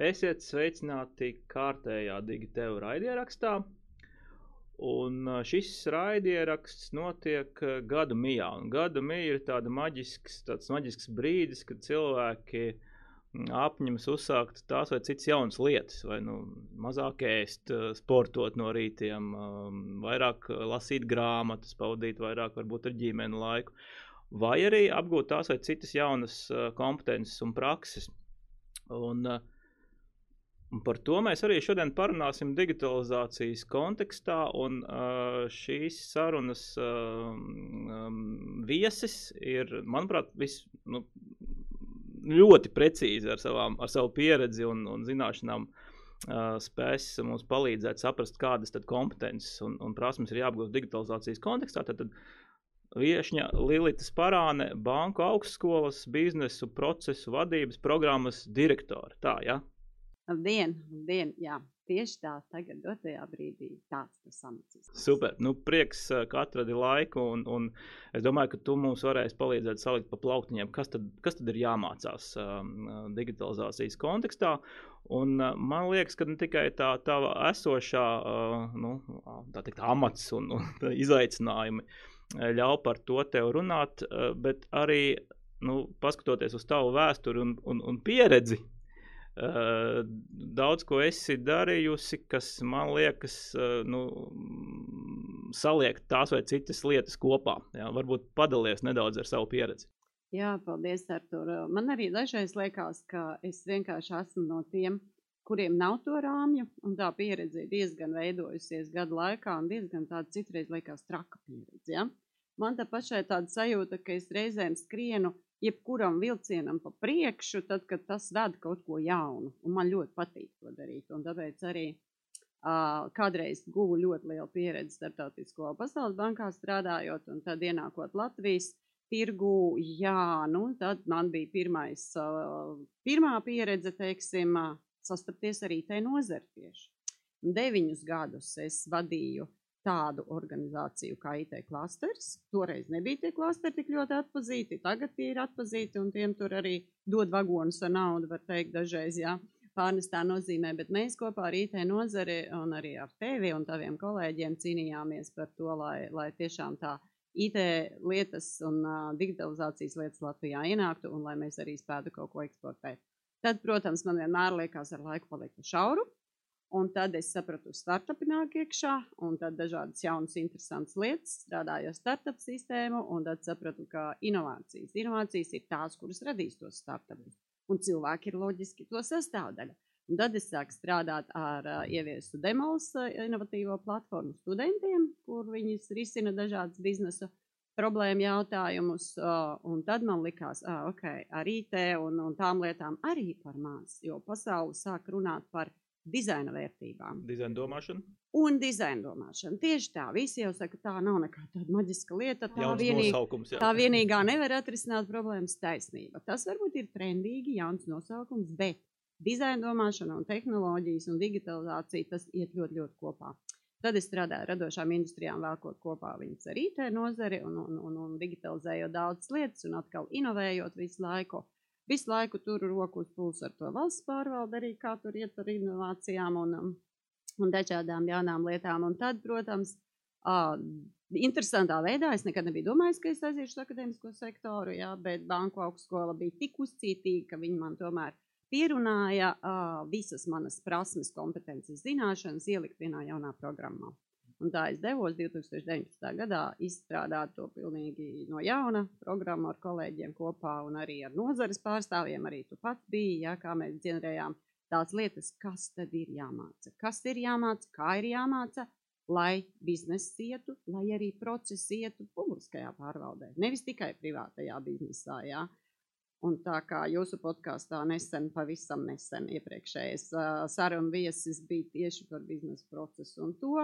Esiet sveicināti kārtējā Digitēva raidierakstā. Un šis raidieraksts notiek gada mijā. Un gada mija ir tāda maģisks, tāds maģisks brīdis, kad cilvēki apņemas uzsākt tās vai citas jaunas lietas, vai nu, mazāk ēst, sportot no rītiem, vairāk lasīt grāmatas, pavadīt vairāk varbūt ar ģimeni laiku, vai arī apgūt tās vai citas jaunas kompetences un prakses. Un, uh, Un par to mēs arī šodien parunāsim digitalizācijas kontekstā. Un, uh, šīs sarunas uh, um, viesis ir, manuprāt, vis, nu, ļoti precīzi ar, savām, ar savu pieredzi un, un zināšanām. Uh, spēs mums palīdzēt saprast, kādas kompetences un, un prasmes ir jāapgūst digitalizācijas kontekstā. Tad, tad viesņa Lilita Sparāne, Banku augstskolas biznesu procesu vadības programmas direktore. Tā, ja? Labdien, labdien, jā. Tieši tā, tagad, dotajā brīdī, tāds tas amats. Super. Nu, prieks, ka atradi laiku, un, un es domāju, ka tu mums varēsi palīdzēt salikt pa plauktiņiem, kas tad, kas tad ir jāmācās um, digitalizācijas kontekstā. Un, uh, man liekas, ka ne tikai tā tava esošā uh, nu, tā teikt, amats un, un izaicinājumi ļauj par to tev runāt, bet arī nu, paskatoties uz tavu vēsturi un, un, un pieredzi Uh, daudz ko esi darījusi, kas man liekas, uh, nu, saliek tās vai citas lietas kopā. Jā, varbūt padalies nedaudz ar savu pieredzi. Jā, paldies, Artur. Man arī dažreiz liekas, ka es vienkārši esmu no tiem, kuriem nav to rāmju, un tā pieredze ir diezgan veidojusies gadu laikā, un diezgan tāda citreiz liekas traka pieredze. Ja? Man tā pašai tāda sajūta, ka es reizēm skrienu jebkuram vilcienam pa priekšu, tad, kad tas ved kaut ko jaunu. Un man ļoti patīk to darīt. Un tāpēc arī uh, kādreiz guvu ļoti lielu pieredzi starptautisko pasaules bankā strādājot, un tad ienākot Latvijas tirgu, jā, nu, tad man bija pirmais, uh, pirmā pieredze, teiksim, uh, sastapties ar IT nozari tieši. Deviņus gadus es vadīju tādu organizāciju kā IT klasters. Toreiz nebija tie klasteri tik ļoti atpazīti, tagad tie ir atpazīti un tiem tur arī dod vagonus ar naudu, var teikt dažreiz, jā, pārnestā nozīmē, bet mēs kopā ar IT nozari un arī ar tevi un taviem kolēģiem cīnījāmies par to, lai, lai tiešām tā IT lietas un uh, digitalizācijas lietas Latvijā ienāktu un lai mēs arī spētu kaut ko eksportēt. Tad, protams, man vienmēr liekas ar laiku palikt šauru, Un tad es sapratu, ka startupi nāk iekšā, un tad dažādas jaunas, interesantas lietas, strādāju ar startup sistēmu, un tad sapratu, ka inovācijas, inovācijas ir tās, kuras radīs tos startupus. Un cilvēki ir loģiski to sastāvdaļa. Un tad es sāku strādāt ar uh, ieviesu Demols uh, inovatīvo platformu studentiem, kur viņi risina dažādas biznesa problēmu jautājumus. Uh, tad man likās, ah, ok, ar IT un, un tām lietām arī par maz, jo pasaule sāk runāt par dizaina vērtībām. Dizaina domāšana. Un dizaina domāšana. Tieši tā. Visi jau saka, tā nav nekāda maģiska lieta. Tā, jauns vienīg, tā vienīgā nevar atrisināt problēmas taisnība. Tas varbūt ir trendīgi, jauns nosaukums, bet dizaina domāšana un tehnoloģijas un digitalizācija tas iet ļoti, ļoti kopā. Tad es strādāju radošām industrijām, vēlkot kopā viņas ar IT nozari un, un, un, un digitalizējot daudzas lietas un atkal inovējot visu laiku visu laiku tur roku uz pulsa ar to valsts pārvaldi, arī kā tur iet ar inovācijām un, um, un dažādām jaunām lietām. Un tad, protams, uh, interesantā veidā es nekad nebiju domājis, ka es aiziešu uz akadēmisko sektoru, jā, bet banku augstskola bija tik uzcītīga, ka viņi man tomēr pierunāja uh, visas manas prasmes, kompetences, zināšanas ielikt vienā jaunā programmā. Un tā es devos 2019. gadā izstrādāt to pilnīgi no jauna programmu ar kolēģiem kopā un arī ar nozares pārstāvjiem. Arī tu pats biji, ja, kā mēs ģenerējām tās lietas, kas tad ir jāmāca. Kas ir jāmāca, kā ir jāmāca, lai bizness ietu, lai arī procesi ietu publiskajā pārvaldē, nevis tikai privātajā biznesā. Ja. Un tā kā jūsu podkāstā nesen, pavisam nesen iepriekšējais uh, sarunu viesis bija tieši par biznesa procesu un to,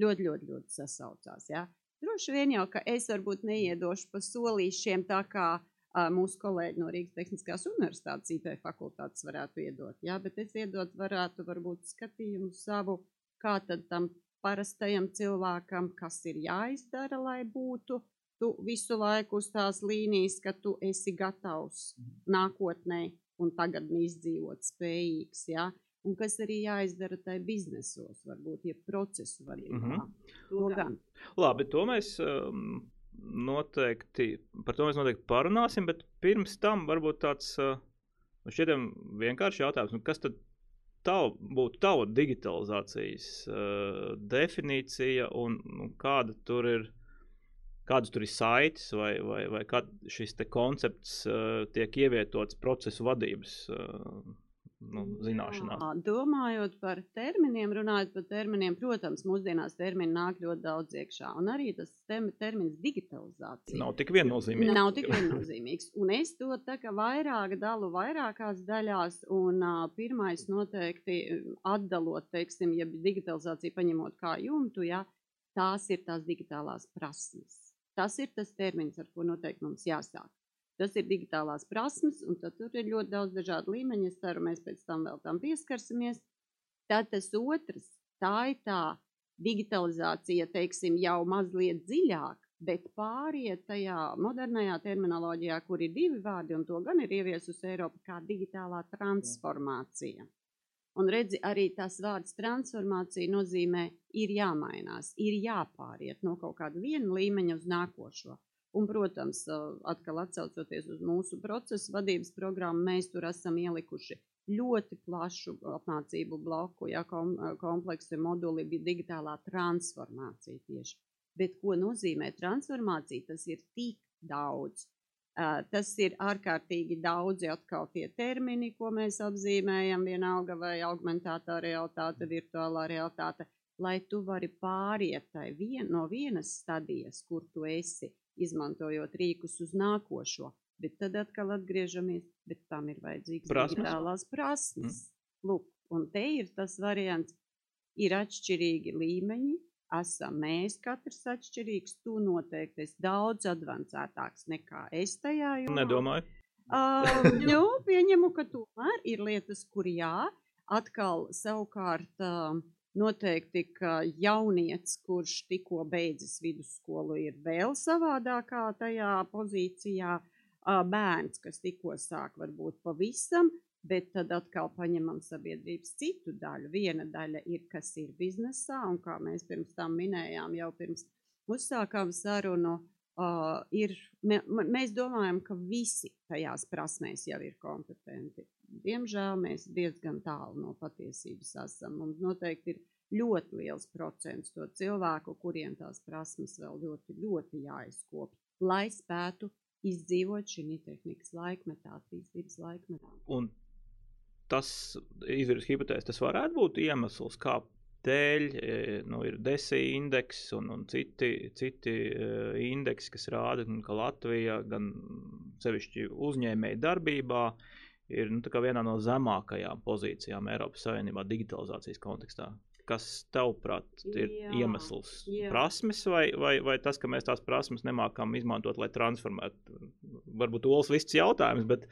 ļoti, ļoti, ļoti sasaucās. Ja? Droši vien jau, ka es varbūt neiedošu pa solīšiem tā kā uh, mūsu kolēģi no Rīgas Tehniskās Universitātes IT fakultātes varētu iedot. Ja? Bet es iedot varētu varbūt skatījumu savu, kā tad tam parastajam cilvēkam, kas ir jāizdara, lai būtu tu visu laiku uz tās līnijas, ka tu esi gatavs nākotnē un tagad izdzīvot spējīgs, jā, un kas arī jāizdara tai biznesos, varbūt, ja procesu vadībā. Mm -hmm. To gan. Labi, to mēs um, noteikti, par to mēs noteikti parunāsim, bet pirms tam varbūt tāds uh, šķietam vienkārši jautājums, nu, kas tad tav, būtu tava digitalizācijas uh, definīcija un, un kāda tur ir? Kādas tur ir saites, vai, vai, vai kā šis koncepts uh, tiek ievietots procesu vadības uh, nu, zināšanās. Jā, domājot par terminiem, runājot par terminiem, protams, mūsdienās termini nāk ļoti daudz iekšā. Un arī tas termins digitalizācija nav tik viennozīmīgs. Nav tik viennozīmīgs. Un es to tā kā vairāk dalu vairākās daļās. Un uh, pirmais noteikti atdalot, teiksim, ja digitalizācija paņemot kā jumtu, ja, tās ir tās digitālās prasmes. Tas ir tas termins, ar ko noteikti mums jāsāk. Tas ir digitālās prasmes, un tur ir ļoti daudz dažādu līmeņu. Es ceru, mēs pēc tam vēl tam pieskarsimies. Tad tas otrs, tā ir tā digitalizācija, teiksim, jau mazliet dziļāk, bet pāriet tajā modernajā terminoloģijā, kur ir divi vārdi, un to gan ir ieviesusi Eiropa kā digitālā transformācija. Un redzi, arī tas vārds transformācija nozīmē, ir jāmainās, ir jāpāriet no kaut kāda viena līmeņa uz nākošo. Un, protams, atkal atcaucoties uz mūsu procesu vadības programmu, mēs tur esam ielikuši ļoti plašu apmācību bloku, ja kom, kompleksu moduli bija digitālā transformācija tieši. Bet ko nozīmē transformācija? Tas ir tik daudz. Tas ir ārkārtīgi daudzi atkal tie termini, ko mēs apzīmējam, vienalga vai augmentētā realitāte, virtuālā realitāte, lai tu vari pāriet vien, no vienas stadijas, kur tu esi, izmantojot rīkus uz nākošo. Bet tad atkal atgriežamies, bet tam ir vajadzīgas prasmes. digitālās prasmes. Mm. Lūk, un te ir tas variants, ir atšķirīgi līmeņi, esam mēs katrs atšķirīgs, tu noteikti esi daudz advancētāks nekā es tajā jomā. Nedomāju. Uh, nu, pieņemu, ka tomēr ir lietas, kur jā, atkal savukārt uh, Noteikti, ka jaunietis, kurš tikko beidzis vidusskolu, ir vēl savādākā tajā pozīcijā. Bērns, kas tikko sāk, varbūt pavisam, bet tad atkal paņemam sabiedrības citu daļu. Viena daļa ir, kas ir biznesā, un kā mēs pirms tam minējām, jau pirms uzsākām sarunu, uh, ir, mē, mēs domājam, ka visi tajās prasmēs jau ir kompetenti diemžēl mēs diezgan tālu no patiesības esam. Mums noteikti ir ļoti liels procents to cilvēku, kuriem tās prasmes vēl ļoti, ļoti jāizkopj, lai spētu izdzīvot šī tehnikas laikmetā, attīstības laikmetā. Un tas izvirs hipotēzes, tas varētu būt iemesls, kāpēc e, nu, ir desija indeks un, un citi, citi e, indeksi, kas rāda, ka Latvija gan sevišķi uzņēmēja darbībā ir nu, vienā no zemākajām pozīcijām Eiropas Savienībā digitalizācijas kontekstā. Kas tavuprāt ir jā, iemesls? Jā. Prasmes vai, vai, vai tas, ka mēs tās prasmes nemākam izmantot, lai transformētu? Varbūt Olas viss jautājums, bet.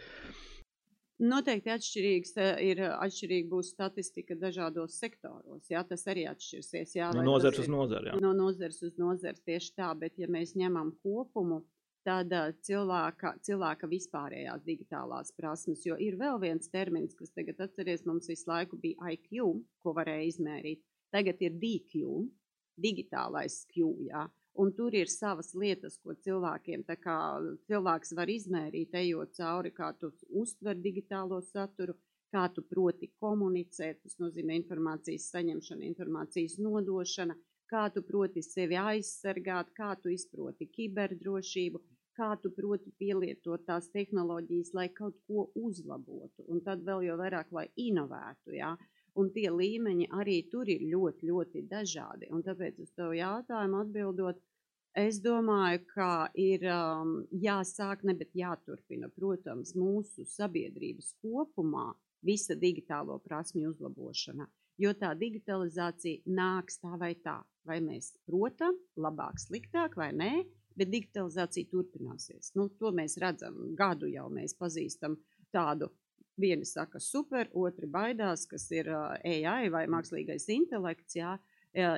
Noteikti atšķirīgs eh, ir atšķirīga būs statistika dažādos sektoros. Jā, tas arī atšķirsies. Jā, no nozars uz nozari. No nozars uz nozari tieši tā, bet ja mēs ņemam kopumu, tad cilvēka, cilvēka vispārējās digitālās prasmes. Jo ir vēl viens termins, kas tagad atceries, mums visu laiku bija IQ, ko varēja izmērīt. Tagad ir DQ, digitālais Q. Jā. Un tur ir savas lietas, ko cilvēkiem cilvēks var izmērīt, ejot cauri, kā tu uztver digitālo saturu, kā tu proti komunicēt. Tas nozīmē informācijas saņemšana, informācijas nodošana, kā tu proti sevi aizsargāt, kā tu izproti kiberdrošību, kā tu proti pielietot tās tehnoloģijas, lai kaut ko uzlabotu, un tad vēl jau vairāk, lai inovētu. Ja? Un tie līmeņi arī tur ir ļoti, ļoti dažādi. Un tāpēc uz tavu jautājumu atbildot, es domāju, ka ir um, jāsāk, ne, bet jāturpina, protams, mūsu sabiedrības kopumā visa digitālo prasmju uzlabošana. Jo tā digitalizācija nāks tā vai tā, vai mēs protam, labāk, sliktāk vai nē, bet digitalizācija turpināsies. Nu, to mēs redzam. Gadu jau mēs pazīstam tādu. Vieni saka, super, otri baidās, kas ir AI vai mākslīgais intelekts. Jā,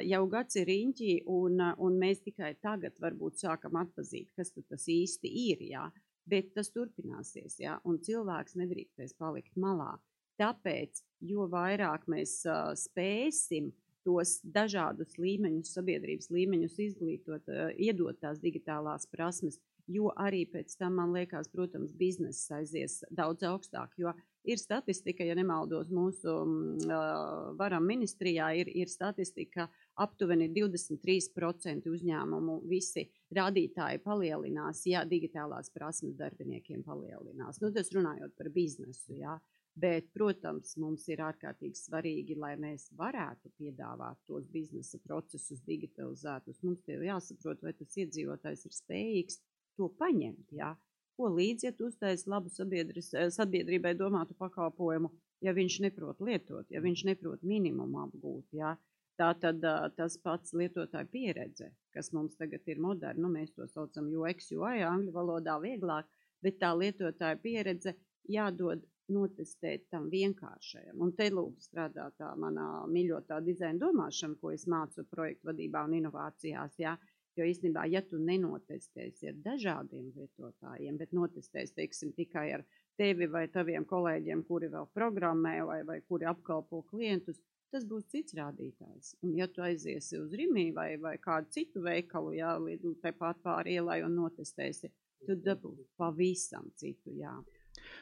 jau gads ir riņķī, un, un mēs tikai tagad varbūt sākam atpazīt, kas tas īsti ir. Jā. bet tas turpināsies, ja? un cilvēks nedrīkstēs palikt malā. Tāpēc, jo vairāk mēs uh, spēsim tos dažādus līmeņus, sabiedrības līmeņus izglītot, iedot tās digitālās prasmes, jo arī pēc tam, man liekas, protams, bizness aizies daudz augstāk, jo ir statistika, ja nemaldos, mūsu uh, varam ministrijā ir, ir statistika, aptuveni 23% uzņēmumu visi rādītāji palielinās, ja digitālās prasmes darbiniekiem palielinās. Nu, tas runājot par biznesu, jā. Bet, protams, mums ir ārkārtīgi svarīgi, lai mēs varētu piedāvāt tos biznesa procesus digitalizētus. Mums ir jāsaprot, vai tas iedzīvotājs ir spējīgs to paņemt. Jā. Ko līdzi, ja tu uztaisi labu sabiedrībai domātu pakalpojumu, ja viņš neprot lietot, ja viņš neprot minimumu apgūt. Jā. Tā tad tas pats lietotāja pieredze, kas mums tagad ir moderna, nu, mēs to saucam UX, UI, angļu valodā vieglāk, bet tā lietotāja pieredze jādod notestēt tam vienkāršajam. Un te lūk strādā tā manā mīļotā dizaina domāšana, ko es mācu projektu vadībā un inovācijās, jā. Jo īstenībā, ja tu nenotestēsi ar dažādiem lietotājiem, bet notestēsi, teiksim, tikai ar tevi vai taviem kolēģiem, kuri vēl programmē vai, vai kuri apkalpo klientus, tas būs cits rādītājs. Un, ja tu aiziesi uz Rīgā vai, vai kādu citu veikalu, jā, līdz tepat pāri ielai un notestēsi, tad dabūs pavisam citu. Jā.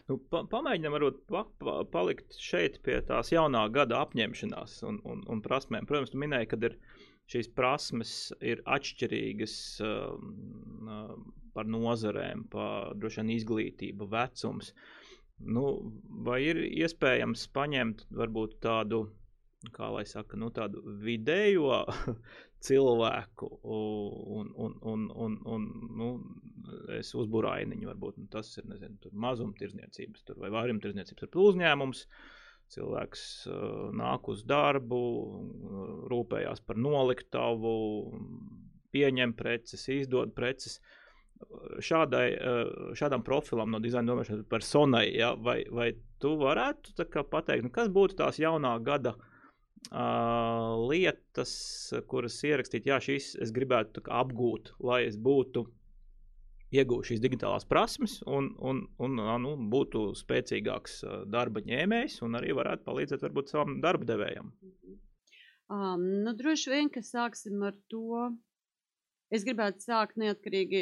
Nu, pa, pamēģinām varbūt pa, pa, palikt šeit pie tās jaunā gada apņemšanās un, un, un prasmēm. Protams, tu minēji, ka šīs prasmes ir atšķirīgas um, um, par nozarēm, par droši vien izglītību, vecums. Nu, vai ir iespējams paņemt varbūt tādu kā lai saka, nu, tādu vidējo cilvēku, un, un, un, un, un nu, es uzbūru ainiņu, varbūt nu, tas ir nezinu, mazumtirdzniecības vai vairumtirdzniecības uzņēmums. Cilvēks uh, nāk uz darbu, rūpējās par noliktavu, pieņem preces, izdod preces. Šādai, šādam profilam no dizaina domāšanas personai, ja, vai, vai tu varētu pateikt, nu, kas būtu tās jaunā gada uh, uh, lietas, kuras ierakstīt, jā, šīs es gribētu apgūt, lai es būtu iegūšu šīs digitālās prasmes un, un, un nu, būtu spēcīgāks darba ņēmējs un arī varētu palīdzēt varbūt savam darba devējam. Um, nu, droši vien, ka sāksim ar to, Es gribētu sākt neatkarīgi.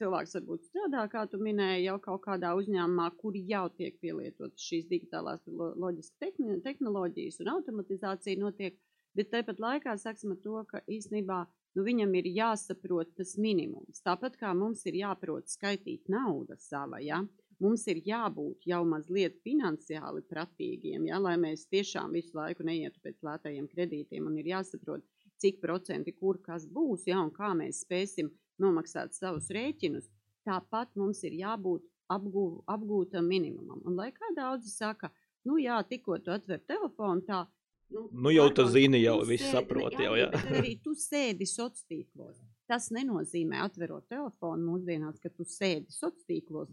Cilvēks varbūt strādā, kā tu minēji, jau kaut kādā uzņēmumā, kur jau tiek pielietotas šīs digitālās loģiskas tehnoloģijas un automatizācija notiek. Bet tāpat laikā sāksim ar to, ka īstenībā nu, viņam ir jāsaprot tas minimums. Tāpat kā mums ir jāprot skaitīt naudu savā, ja? mums ir jābūt jau mazliet finansiāli pratīgiem, ja? lai mēs tiešām visu laiku neietu pēc lētajiem kredītiem un ir jāsaprot, cik procenti kur kas būs, ja, un kā mēs spēsim nomaksāt savus rēķinus, tāpat mums ir jābūt apgū, apgūtam minimumam. Un lai kā daudzi saka, nu jā, tikko tu atver telefonu, tā. Nu, nu jau tu zini, jau viss saprot, jau, jā. Arī tu sēdi sociālos tīklos. Tas nenozīmē, atverot telefonu mūsdienās, ka tu sēdi sociālos tīklos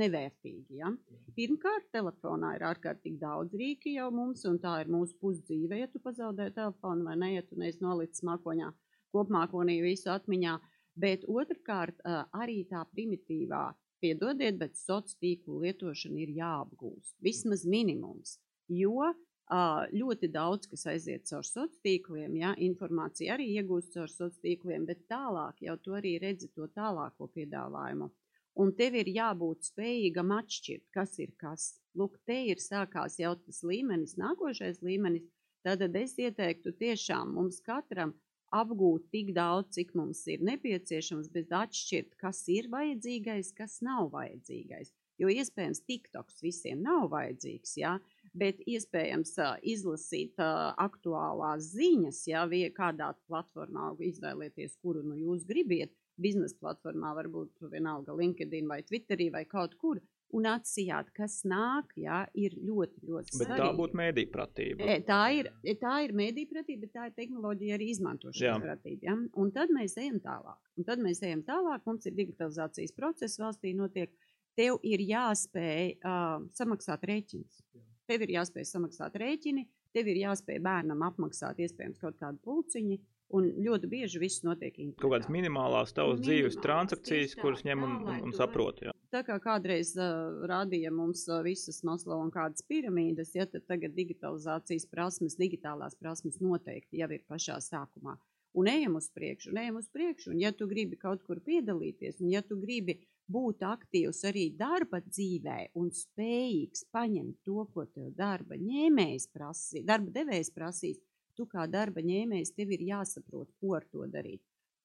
nevērtīgi. Ja? Pirmkārt, telefonā ir ārkārtīgi daudz rīki jau mums, un tā ir mūsu pusdzīve. Ja tu pazaudē telefonu vai ne, ja tu neesi nolicis mākoņā, kopmākonī visu atmiņā. Bet otrkārt, arī tā primitīvā, piedodiet, bet sociālo tīklu lietošana ir jāapgūst. Vismaz minimums. Jo ļoti daudz, kas aiziet caur sociāliem tīkliem, ja, informācija arī iegūst caur sociāliem tīkliem, bet tālāk jau tu arī redzi to tālāko piedāvājumu. Un tev ir jābūt spējīgam atšķirt, kas ir kas. Lūk, te ir sākās jau tas līmenis, nākošais līmenis. Tad es ieteiktu tiešām mums katram apgūt tik daudz, cik mums ir nepieciešams, bet atšķirt, kas ir vajadzīgais, kas nav vajadzīgais. Jo iespējams, TikToks visiem nav vajadzīgs, ja? Bet iespējams uh, izlasīt uh, aktuālās ziņas, ja kādā platformā izvēlēties, kuru nu jūs gribiet. Biznesa platformā varbūt vienalga LinkedIn vai Twitterī vai kaut kur. Un atsijāt, kas nāk, jā, ir ļoti, ļoti svarīgi. Bet tā būtu mēdīpratība. E, tā ir, e, tā ir mēdīpratība, bet tā ir tehnoloģija arī izmantošanas pratība. Ja? Un tad mēs ejam tālāk. Un tad mēs ejam tālāk, mums ir digitalizācijas process valstī notiek. Tev ir jāspēj uh, samaksāt rēķins. Tev ir jāspēj samaksāt rēķini, tev ir jāspēj bērnam apmaksāt iespējams kaut kādu pulciņu. Un ļoti bieži viss notiek individuāli. Kaut kādas minimālās tavas dzīves transakcijas, kuras ņem un, un, un saprot. Jā. tā kā kādreiz uh, rādīja mums uh, visas Maslow un kādas piramīdas, ja tad tagad digitalizācijas prasmes, digitālās prasmes noteikti jau ir pašā sākumā. Un ejam uz priekšu, un ejam uz priekšu, un ja tu gribi kaut kur piedalīties, un ja tu gribi būt aktīvs arī darba dzīvē un spējīgs paņemt to, ko tev darba ņēmējs prasīs, darba devējs prasīs, tu kā darba ņēmējs tev ir jāsaprot, ko ar to darīt.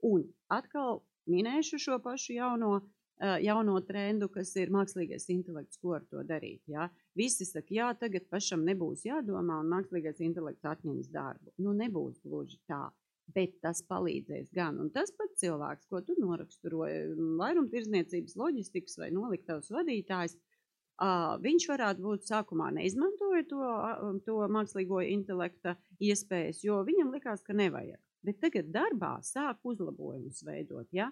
Un atkal minēšu šo pašu jauno jauno trendu, kas ir mākslīgais intelekts, ko ar to darīt. Ja? Visi saka, jā, tagad pašam nebūs jādomā, un mākslīgais intelekts atņems darbu. Nu, nebūs gluži tā. Bet tas palīdzēs gan. Un tas pats cilvēks, ko tu noraksturoji, vairumtirdzniecības, loģistikas vai noliktavas vadītājs, viņš varētu būt sākumā neizmantoja to, to mākslīgo intelekta iespējas, jo viņam likās, ka nevajag. Bet tagad darbā sāk uzlabojumus veidot. Ja?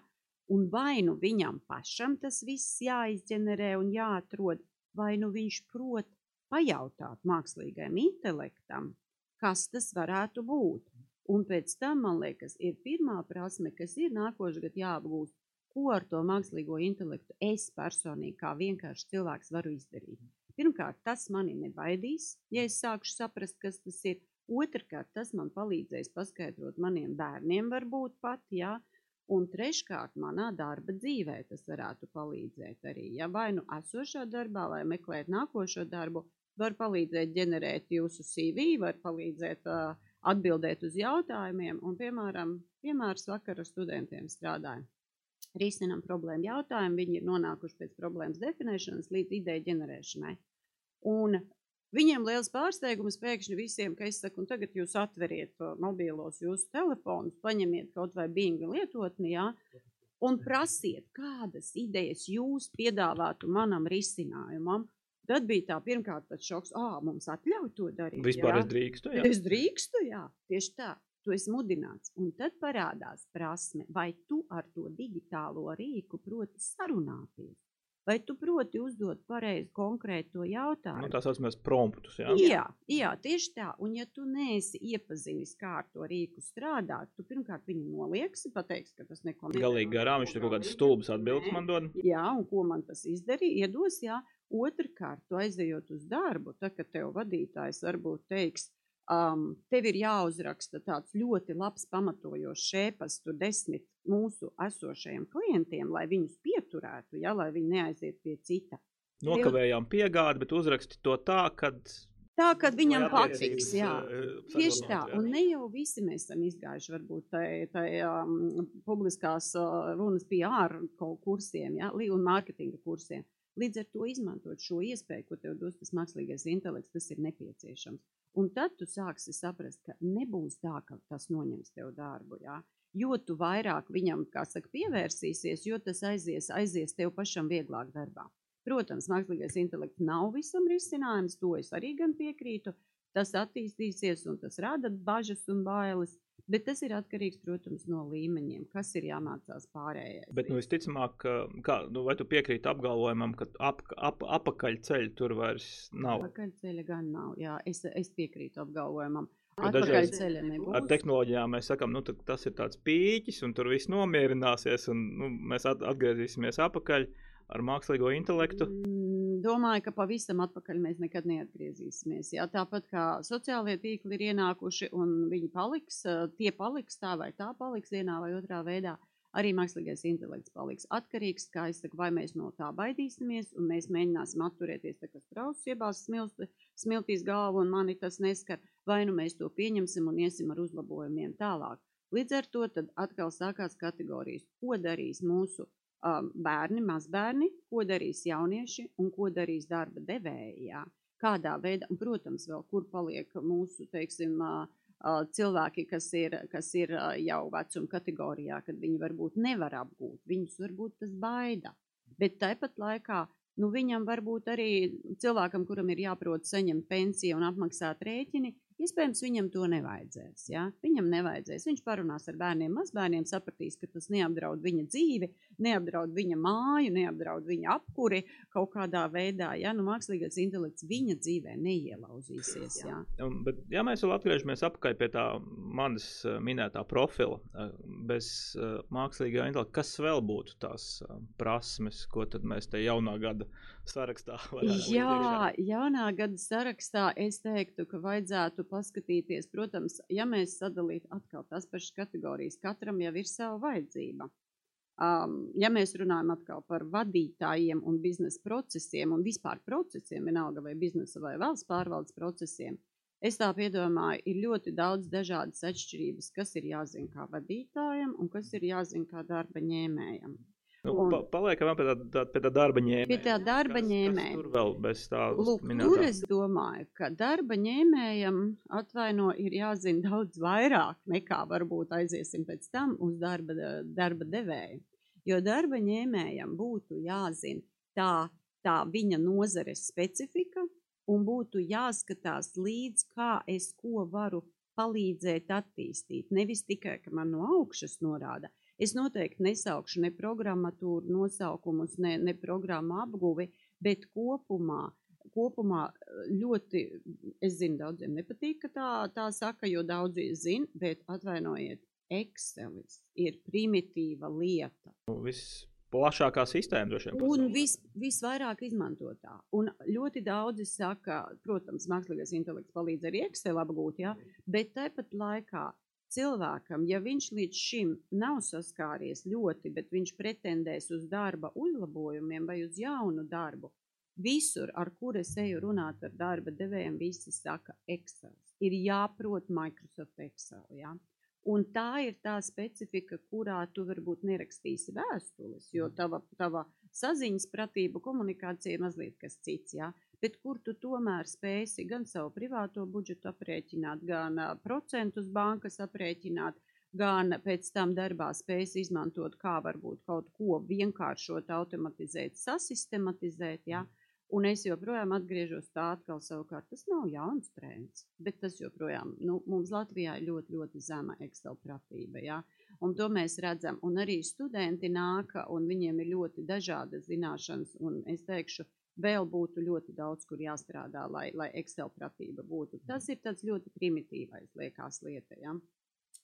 Un vai nu viņam pašam tas viss jāizģenerē un jāatrod, vai nu viņš prot pajautāt mākslīgajam intelektam, kas tas varētu būt. Un pēc tam, man liekas, ir pirmā prasme, kas ir nākošais gads jāapgūst, ko ar to mākslīgo intelektu es personīgi, kā vienkārši cilvēks, varu izdarīt. Pirmkārt, tas mani nebaidīs, ja es sākšu saprast, kas tas ir. Otrakārt, tas man palīdzēs paskaidrot maniem bērniem, varbūt pat, jā, Un treškārt, manā darba dzīvē tas varētu palīdzēt arī. Ja vai nu esošā darbā, vai meklēt nākošo darbu, var palīdzēt ģenerēt jūsu CV, var palīdzēt uh, atbildēt uz jautājumiem. Un, piemēram, piemērs vakar ar studentiem strādāju. Risinam problēmu jautājumu, viņi ir nonākuši pēc problēmas definēšanas līdz ideju ģenerēšanai. Un Viņiem liels pārsteigums pēkšņi visiem, ka es saku, tagad jūs atveriet mobilos jūsu telefonus, paņemiet kaut vai binga lietotni, jā, un prasiet, kādas idejas jūs piedāvātu manam risinājumam. Tad bija tā pirmkārt tāds šoks, ah, mums atļauj to darīt. Vispār jā? es drīkstu, jā. Es drīkstu, jā, tieši tā. Tu esi mudināts, un tad parādās prasme, vai tu ar to digitālo rīku proti sarunāties. Vai tu proti uzdot pareizi konkrēto jautājumu? Nu, tā saucamais promptus, jā? Jā, jā, tieši tā. Un ja tu neesi iepazinis, kā ar to rīku strādāt, tu pirmkārt viņu nolieksi, pateiksi, ka tas neko nedara. Galīgi garām, viņš tur kaut kādas stulbas atbildes man dod. Jā, un ko man tas izdarīja, iedos, jā. Otrkārt, tu aizejot uz darbu, tad, kad tev vadītājs varbūt teiks, um, tev ir jāuzraksta tāds ļoti labs pamatojošs šēpas, tur desmit mūsu esošajiem klientiem, lai viņus pieturētu, ja, lai viņi neaiziet pie cita. Nokavējām piegādi, bet uzraksti to tā, kad Tā, kad viņam patiks, jā. Tieši tā, un ne jau visi mēs esam izgājuši varbūt tai um, publiskās uh, runas PR kursiem, jā, un mārketinga kursiem. Līdz ar to izmantot šo iespēju, ko tev dos tas mākslīgais intelekts, tas ir nepieciešams. Un tad tu sāksi saprast, ka nebūs tā, ka tas noņems tev darbu. Jā? Jo tu vairāk viņam, kā saka, pievērsīsies, jo tas aizies, aizies tev pašam vieglāk darbā. Protams, mākslīgais intelekts nav visam risinājums, to es arī piekrītu. Tas attīstīsies un tas rada bažas un bailes. Bet tas ir atkarīgs, protams, no līmeņiem, kas ir jāmācās pārējais. Bet, nu, visticamāk, kā, nu, vai tu piekrīti apgalvojumam, ka ap, ap, apakaļceļa tur vairs nav? Apakaļceļa gan nav, jā, es, es piekrītu apgalvojumam. Atpakaļceļa nebūs. Ar tehnoloģijām mēs sakām, nu, tas ir tāds pīķis, un tur viss nomierināsies, un nu, mēs atgriezīsimies atpakaļ ar mākslīgo intelektu. Mm domāju, ka pavisam atpakaļ mēs nekad neatgriezīsimies. Jā, tāpat kā sociālie tīkli ir ienākuši un viņi paliks, tie paliks tā vai tā paliks vienā vai otrā veidā. Arī mākslīgais intelekts paliks atkarīgs, kā es saku, vai mēs no tā baidīsimies, un mēs mēģināsim atturēties, tā kā strauss iebās smilti, smiltīs galvu, un mani tas neskar, vai nu mēs to pieņemsim un iesim ar uzlabojumiem tālāk. Līdz ar to atkal sākās kategorijas, ko darīs mūsu um, bērni, mazbērni, ko darīs jaunieši un ko darīs darba devēji. Jā. Kādā veidā, un, protams, vēl kur paliek mūsu, teiksim, uh, cilvēki, kas ir, kas ir jau vecuma kategorijā, kad viņi varbūt nevar apgūt, viņus varbūt tas baida. Bet tāpat laikā nu, viņam varbūt arī cilvēkam, kuram ir jāprot saņemt pensiju un apmaksāt rēķini, Iespējams, viņam to nevajadzēs. Ja? Viņam nevajadzēs. Viņš parunās ar bērniem, mazbērniem, sapratīs, ka tas neapdraud viņa dzīvi, neapdraud viņa māju, neapdraud viņa apkuri kaut kādā veidā. Ja? Nu, mākslīgais intelekts viņa dzīvē neielauzīsies. Ja? Um, bet, ja mēs vēl atgriežamies atpakaļ pie tā manis uh, minētā profila, uh, bez uh, mākslīgā intelekta, kas vēl būtu tās prasmes, ko tad mēs te jaunā gada sarakstā varētu Jā, jaunā gada sarakstā es teiktu, ka vajadzētu paskatīties, protams, ja mēs sadalītu atkal tās pašas kategorijas, katram jau ir sava vajadzība. Um, ja mēs runājam atkal par vadītājiem un biznesa procesiem un vispār procesiem, vienalga vai biznesa vai valsts pārvaldes procesiem, es tā piedomāju, ir ļoti daudz dažādas atšķirības, kas ir jāzina kā vadītājam un kas ir jāzina kā darba ņēmējam. Nu, pa, paliekam pie tā, tā, pie tā darba ņēmēja. Pie tā darba ņēmēja. Tur vēl bez tā Lūk, minētā. tur es domāju, ka darba ņēmējam atvaino ir jāzina daudz vairāk nekā varbūt aiziesim pēc tam uz darba, darba devēju. Jo darba ņēmējam būtu jāzina tā, tā viņa nozares specifika un būtu jāskatās līdz, kā es ko varu palīdzēt attīstīt. Nevis tikai, ka man no augšas norāda, Es noteikti nesaukšu ne programmatūru nosaukumus, ne, ne programmu apguvi, bet kopumā, kopumā ļoti, es zinu, daudziem nepatīk, ka tā, tā saka, jo daudzi zina, bet atvainojiet, Excelis ir primitīva lieta. Nu, viss plašākā sistēma droši vien. Un vis, visvairāk izmantotā. Un ļoti daudzi saka, protams, mākslīgais intelekts palīdz arī Excel apgūt, ja? bet tāpat laikā cilvēkam, ja viņš līdz šim nav saskāries ļoti, bet viņš pretendēs uz darba uzlabojumiem vai uz jaunu darbu, visur, ar kur es eju runāt ar darba devējiem, visi saka Excel. Ir jāprot Microsoft Excel. Ja? Un tā ir tā specifika, kurā tu varbūt nerakstīsi vēstules, jo tava, tava saziņas pratība, komunikācija ir mazliet kas cits. Ja? Bet kur tu tomēr spēsi gan savu privāto budžetu aprēķināt, gan procentus bankas aprēķināt, gan pēc tam darbā spēsi izmantot, kā varbūt kaut ko vienkāršot, automatizēt, sasistematizēt. Ja? Un es joprojām atgriežos tā atkal savukārt. Tas nav jauns trends, bet tas joprojām, nu, mums Latvijā ir ļoti, ļoti zema Excel pratība. Ja? Un to mēs redzam. Un arī studenti nāka, un viņiem ir ļoti dažādas zināšanas, un es teikšu, vēl būtu ļoti daudz, kur jāstrādā, lai, lai Excel pratība būtu. Tas ir tāds ļoti primitīvais, liekas, lieta. Ja?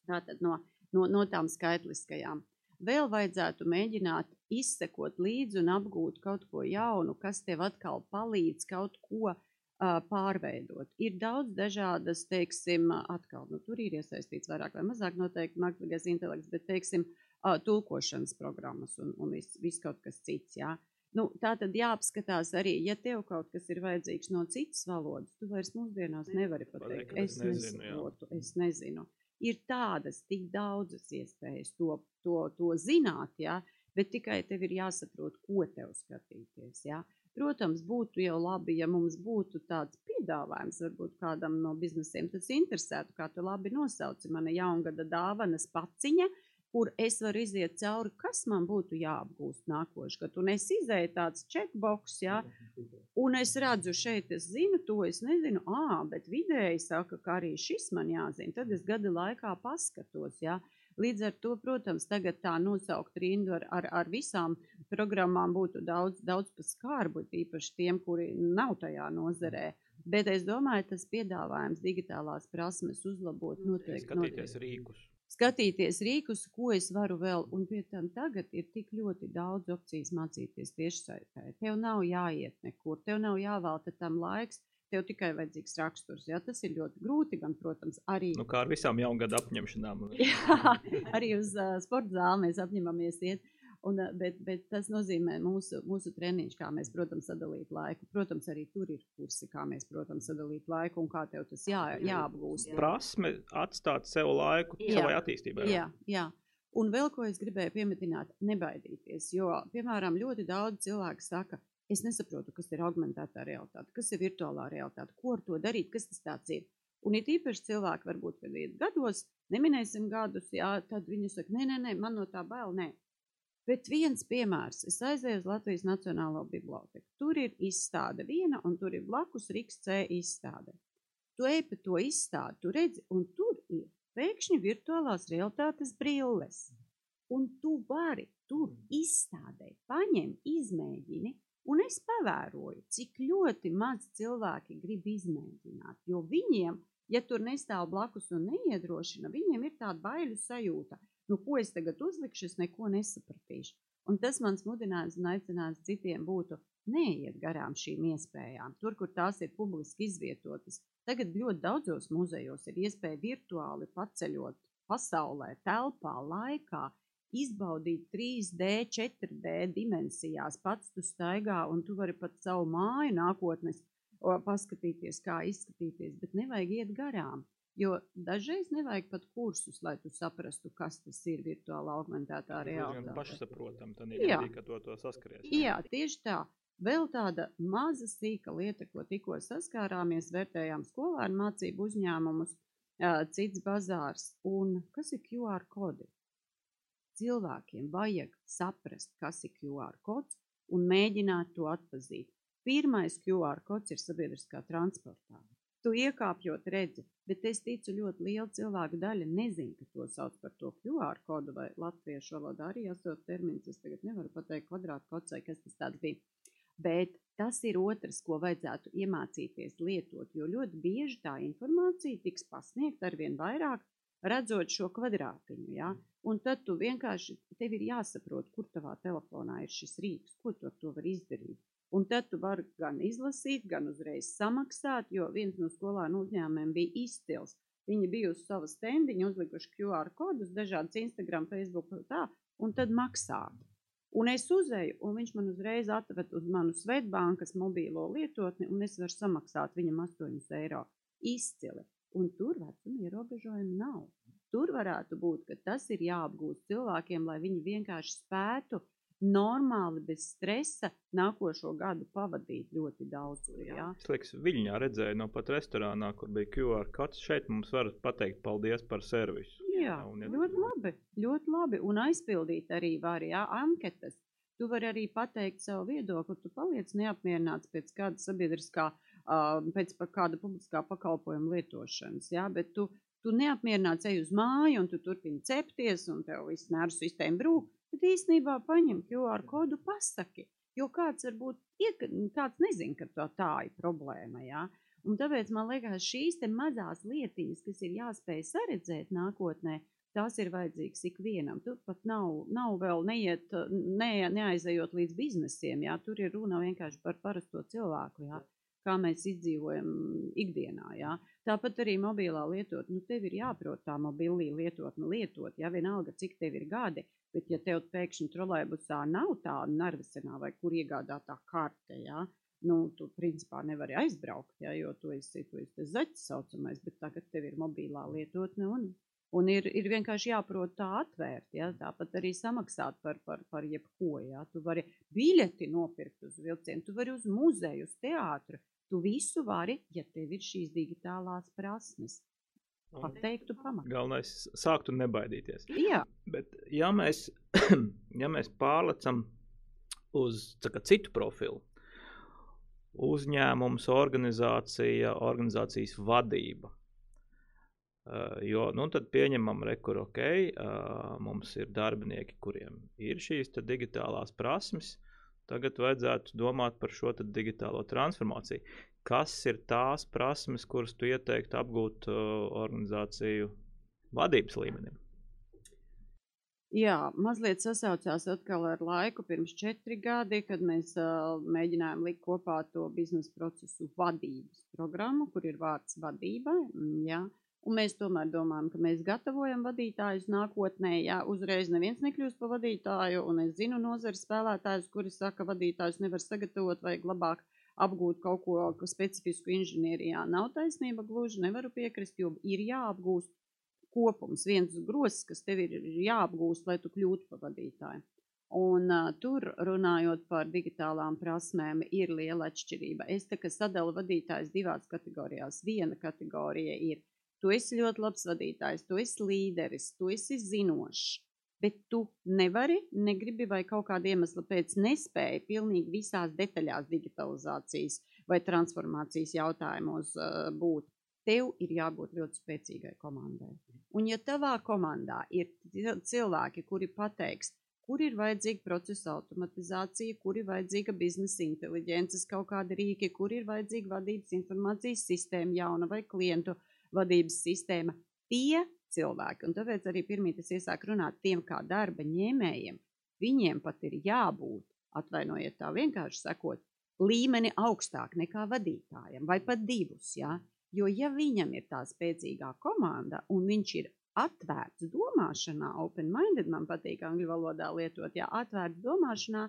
Tātad no, no, no tām skaitliskajām. Vēl vajadzētu mēģināt izsekot līdzi un apgūt kaut ko jaunu, kas tev atkal palīdz kaut ko uh, pārveidot. Ir daudz dažādas, teiksim, atkal, nu, tur ir iesaistīts vairāk vai mazāk noteikti mākslīgais intelekts, bet, teiksim, uh, tulkošanas programmas un, un viss vis kaut kas cits, jā. Ja? Nu, tā tad jāapskatās arī, ja tev kaut kas ir vajadzīgs no citas valodas, tu vairs mūsdienās nevari pateikt, es nesaprotu, es nezinu. Ir tādas tik daudzas iespējas to, to, to zināt, ja, bet tikai tev ir jāsaprot, ko tev skatīties. Ja. Protams, būtu jau labi, ja mums būtu tāds piedāvājums, varbūt kādam no biznesiem tas interesētu, kā tu labi nosauci, mana jaungada dāvanas paciņa, kur es varu iziet cauri, kas man būtu jāapgūst nākošais gads. Un es izēju tāds checkbox, ja, un es redzu, šeit es zinu, to es nezinu, ā, bet vidēji saka, ka arī šis man jāzina. Tad es gada laikā paskatos, ja. Līdz ar to, protams, tagad tā nosaukt rindu ar, ar, ar visām programmām būtu daudz, daudz pa skārbu, tīpaši tiem, kuri nav tajā nozarē. Bet es domāju, tas piedāvājums digitālās prasmes uzlabot noteikti. Skatīties noteikti. rīkus skatīties rīkus, ko es varu vēl, un pie tam tagad ir tik ļoti daudz opcijas mācīties tiešsaitē. Tev nav jāiet nekur, tev nav jāvelta tam laiks, tev tikai vajadzīgs raksturs. Jā, tas ir ļoti grūti, gan, protams, arī. Nu, kā ar visām jaungada apņemšanām. jā, arī uz uh, sporta zāli mēs apņemamies iet. Un, bet, bet tas nozīmē mūsu, mūsu treniņš, kā mēs, protams, sadalīt laiku. Protams, arī tur ir kursi, kā mēs, protams, sadalīt laiku un kā tev tas jā, jāapgūst. Prasme atstāt sev laiku jā, savai attīstībai. Jā, jā. Un vēl ko es gribēju piemetināt, nebaidīties. Jo, piemēram, ļoti daudz cilvēku saka, es nesaprotu, kas ir augmentētā realitāte, kas ir virtuālā realitāte, ko ar to darīt, kas tas tāds ir. Un ir īpaši cilvēki, varbūt, kad ir gados, neminēsim gadus, jā, tad viņi saka, nē, nē, nē, man no tā bail, nē. Bet viens piemērs. Es aizēju uz Latvijas Nacionālo biblioteku. Tur ir izstāde viena, un tur ir blakus Rīgas C izstāde. tu ej pa to izstādi, tu redzi, un tur ir pēkšņi virtuālās realitātes brilles. Un tu vari tur izstādē, paņem, izmēģini, un es pavēroju, cik ļoti maz cilvēki grib izmēģināt, jo viņiem, ja tur nestāv blakus un neiedrošina, viņiem ir tāda baiļu sajūta, nu, ko es tagad uzlikšu, es neko nesapratīšu. Un tas mans mudinājums un aicinājums citiem būtu neiet garām šīm iespējām, tur, kur tās ir publiski izvietotas. Tagad ļoti daudzos muzejos ir iespēja virtuāli paceļot pasaulē, telpā, laikā, izbaudīt 3D, 4D dimensijās. Pats tu staigā un tu vari pat savu māju nākotnes paskatīties, kā izskatīties, bet nevajag iet garām. Jo dažreiz nevajag pat kursus, lai tu saprastu, kas tas ir virtuāla augmentētā realitāte. Tas ir pašsaprotam, tad ir arī, ka to, to saskaries. Jā, tieši tā. Vēl tāda maza sīka lieta, ko tikko saskārāmies, vērtējām skolēnu mācību uzņēmumus, cits bazārs. Un kas ir QR kodi? Cilvēkiem vajag saprast, kas ir QR kods un mēģināt to atpazīt. Pirmais QR kods ir sabiedriskā transportā tu iekāpjot redzi, bet es ticu ļoti liela cilvēku daļa nezin, ka to sauc par to QR kodu vai latviešu valodā arī esot termins, es tagad nevaru pateikt kvadrātu kods vai kas tas tāds bija. Bet tas ir otrs, ko vajadzētu iemācīties lietot, jo ļoti bieži tā informācija tiks pasniegta arvien vairāk, redzot šo kvadrātiņu, ja? un tad tu vienkārši, tev ir jāsaprot, kur tavā telefonā ir šis rīks, ko tu ar to var izdarīt. Un tad tu vari gan izlasīt, gan uzreiz samaksāt, jo viens no skolānu uzņēmumiem bija izcils. Viņi bija uz sava stendiņa uzlikuši QR kodus, dažādas Instagram, Facebook tā, un tad maksāt. Un es uzēju, un viņš man uzreiz atved uz manu Svetbankas mobīlo lietotni, un es varu samaksāt viņam 8 eiro. Izcili. Un tur vecuma ierobežojumi nav. Tur varētu būt, ka tas ir jāapgūst cilvēkiem, lai viņi vienkārši spētu normāli, bez stresa nākošo gadu pavadīt ļoti daudz. Ja? Es liekas, Viļņā redzēju no pat restorānā, kur bija QR kods. Šeit mums var pateikt paldies par servisu. Jā, un, ja ļoti labi, ļoti labi. Un aizpildīt arī var, jā, anketas. Tu vari arī pateikt savu viedokli, tu paliec neapmierināts pēc kāda sabiedriskā, pēc kāda publiskā pakalpojuma lietošanas, jā, bet tu, tu neapmierināts ej uz māju un tu turpini cepties un tev viss nervu sistēma brūk, Bet īstenībā paņem QR kodu pasaki, jo kāds varbūt iek, kāds nezin, ka tā, tā ir problēma, jā. Un tāpēc man liekas, šīs mazās lietiņas, kas ir jāspēj saredzēt nākotnē, tās ir vajadzīgas ikvienam. Tur pat nav, nav vēl neiet, ne, neaizejot līdz biznesiem, jā. Tur ir runa vienkārši par parasto cilvēku, jā kā mēs izdzīvojam ikdienā. Ja? Tāpat arī mobilā lietotne, nu, tev ir jāprot tā mobilī lietotne lietot, ja vienalga, cik tev ir gadi, Bet, ja tev pēkšņi trolēbusā nav tāda narvesenā vai kur iegādātā karte, ja, nu, tu principā nevari aizbraukt, ja, jo tu esi, tu esi zaķis saucamais, bet tagad tev ir mobilā lietotne un, un ir, ir vienkārši jāprot tā atvērt, ja, tāpat arī samaksāt par, par, par jebko, ja, tu vari biļeti nopirkt uz vilcienu, tu vari uz muzeju, uz teātru, tu visu vari, ja tev ir šīs digitālās prasmes pateiktu pamatu. Galvenais ir sākt un nebaidīties. Jā. Bet, ja mēs, ja mēs pārlecam uz kā, citu profilu, uzņēmums, organizācija, organizācijas vadība. Uh, jo nu, tad pieņemam, ka okay, uh, mums ir darbinieki, kuriem ir šīs digitālās prasmes. Tagad vajadzētu domāt par šo digitālo transformāciju kas ir tās prasmes, kuras tu ieteiktu apgūt uh, organizāciju vadības līmenim? Jā, mazliet sasaucās atkal ar laiku pirms četri gadi, kad mēs uh, mēģinājām likt kopā to biznesa procesu vadības programmu, kur ir vārds vadībai. Jā. Un mēs tomēr domājam, ka mēs gatavojam vadītājus nākotnē. Jā, uzreiz neviens nekļūst par vadītāju, un es zinu nozares spēlētājus, kuri saka, ka vadītājus nevar sagatavot, vajag labāk apgūt kaut ko specifisku inženierijā. Nav taisnība gluži, nevaru piekrist, jo ir jāapgūst kopums, viens grozs, kas tev ir jāapgūst, lai tu kļūtu par vadītāju. Un uh, tur runājot par digitālām prasmēm, ir liela atšķirība. Es kā sadalu vadītājus divās kategorijās. Viena kategorija ir, tu esi ļoti labs vadītājs, tu esi līderis, tu esi zinošs bet tu nevari, negribi vai kaut kāda iemesla pēc nespēja pilnīgi visās detaļās digitalizācijas vai transformācijas jautājumos uh, būt. tev ir jābūt ļoti spēcīgai komandai. Un ja tavā komandā ir cilvēki, kuri pateiks, kur ir vajadzīga procesa automatizācija, kur ir vajadzīga biznesa inteliģences, kaut kāda rīki, kur ir vajadzīga vadības informācijas sistēma jauna vai klientu vadības sistēma, tie cilvēki, un tāpēc arī pirmie tas iesāk runāt tiem kā darba ņēmējiem, viņiem pat ir jābūt, atvainojiet tā vienkārši sakot, līmeni augstāk nekā vadītājiem, vai pat divus, jā. Jo ja viņam ir tā spēcīgā komanda un viņš ir atvērts domāšanā, open-minded man patīk angļu valodā lietot, jā, atvērts domāšanā,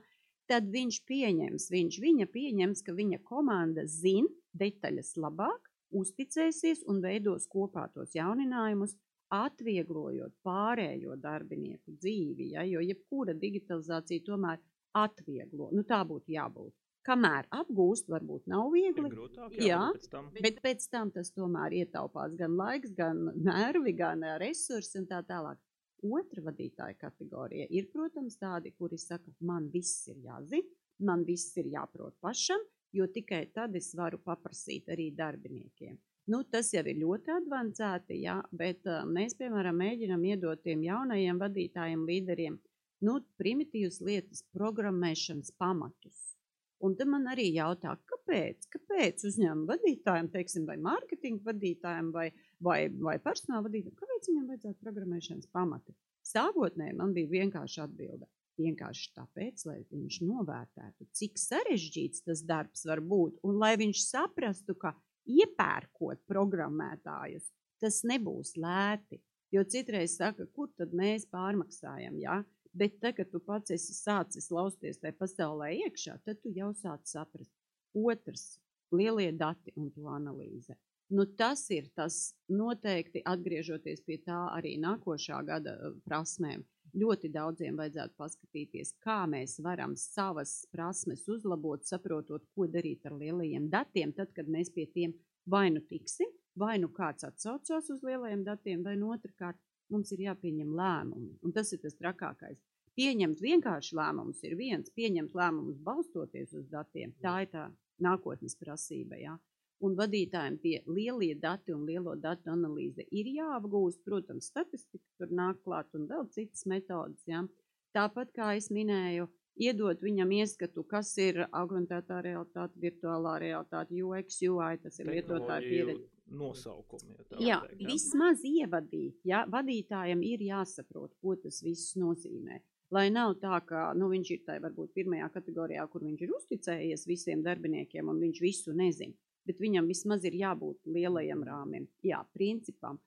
tad viņš pieņems, viņš viņa pieņems, ka viņa komanda zin detaļas labāk, uzticēsies un veidos kopā tos jauninājumus, atvieglojot pārējo darbinieku dzīvi, ja, jo jebkura digitalizācija tomēr atvieglo, nu tā būtu jābūt. Kamēr apgūst, varbūt nav viegli. Grūtāk, jā, pēc tam. bet pēc tam tas tomēr ietaupās gan laiks, gan nervi, gan resursi un tā tālāk. Otra vadītāja kategorija ir, protams, tādi, kuri saka, man viss ir jāzina, man viss ir jāprot pašam, jo tikai tad es varu paprasīt arī darbiniekiem. Nu, tas jau ir ļoti avansēti, jā, bet uh, mēs, piemēram, mēģinam iedot tiem jaunajiem vadītājiem, līderiem, nu, primitīvas lietas, programmēšanas pamatus. Un tad man arī jautā, kāpēc, kāpēc uzņēmuma vadītājiem, teiksim, vai mārketinga vadītājiem, vai, vai, vai personāla vadītājiem, kāpēc viņam vajadzētu programmēšanas pamati? Sākotnēji man bija vienkārši atbilde. Vienkārši tāpēc, lai viņš novērtētu, cik sarežģīts tas darbs var būt, un lai viņš saprastu, ka iepērkot programmētājus, tas nebūs lēti. Jo citreiz saka, kur tad mēs pārmaksājam, ja? bet tagad, kad tu pats esi sācis lausties tajā pasaulē iekšā, tad tu jau sāc saprast. Otrs - lielie dati un to analīze. Nu, tas ir tas noteikti atgriežoties pie tā arī nākošā gada uh, prasmēm. Ļoti daudziem vajadzētu paskatīties, kā mēs varam savas prasmes uzlabot, saprotot, ko darīt ar lielajiem datiem, tad, kad mēs pie tiem vai nu tiksim, vai nu kāds atsaucās uz lielajiem datiem, vai nu otrkārt mums ir jāpieņem lēmumi. Un tas ir tas trakākais. Pieņemt vienkārši lēmumus ir viens, pieņemt lēmumus balstoties uz datiem. Tā ir tā nākotnes prasība. Ja? Un vadītājiem tie lielie dati un lielo datu analīze ir jāapgūst. Protams, statistika tur nāk klāt un vēl citas metodas. Ja? Tāpat kā es minēju, iedot viņam ieskatu, kas ir augmentētā realitāte, virtuālā realitāte, UX, UI, tas ir lietotāja pieredze nosaukumi. Ja Jā, teikt, ja? vismaz ievadīt. Ja? Vadītājam ir jāsaprot, ko tas viss nozīmē. Lai nav tā, ka nu, viņš ir tajā varbūt pirmajā kategorijā, kur viņš ir uzticējies visiem darbiniekiem un viņš visu nezina. Bet viņam vismaz ir jābūt lielajam rāmim, jā, principam.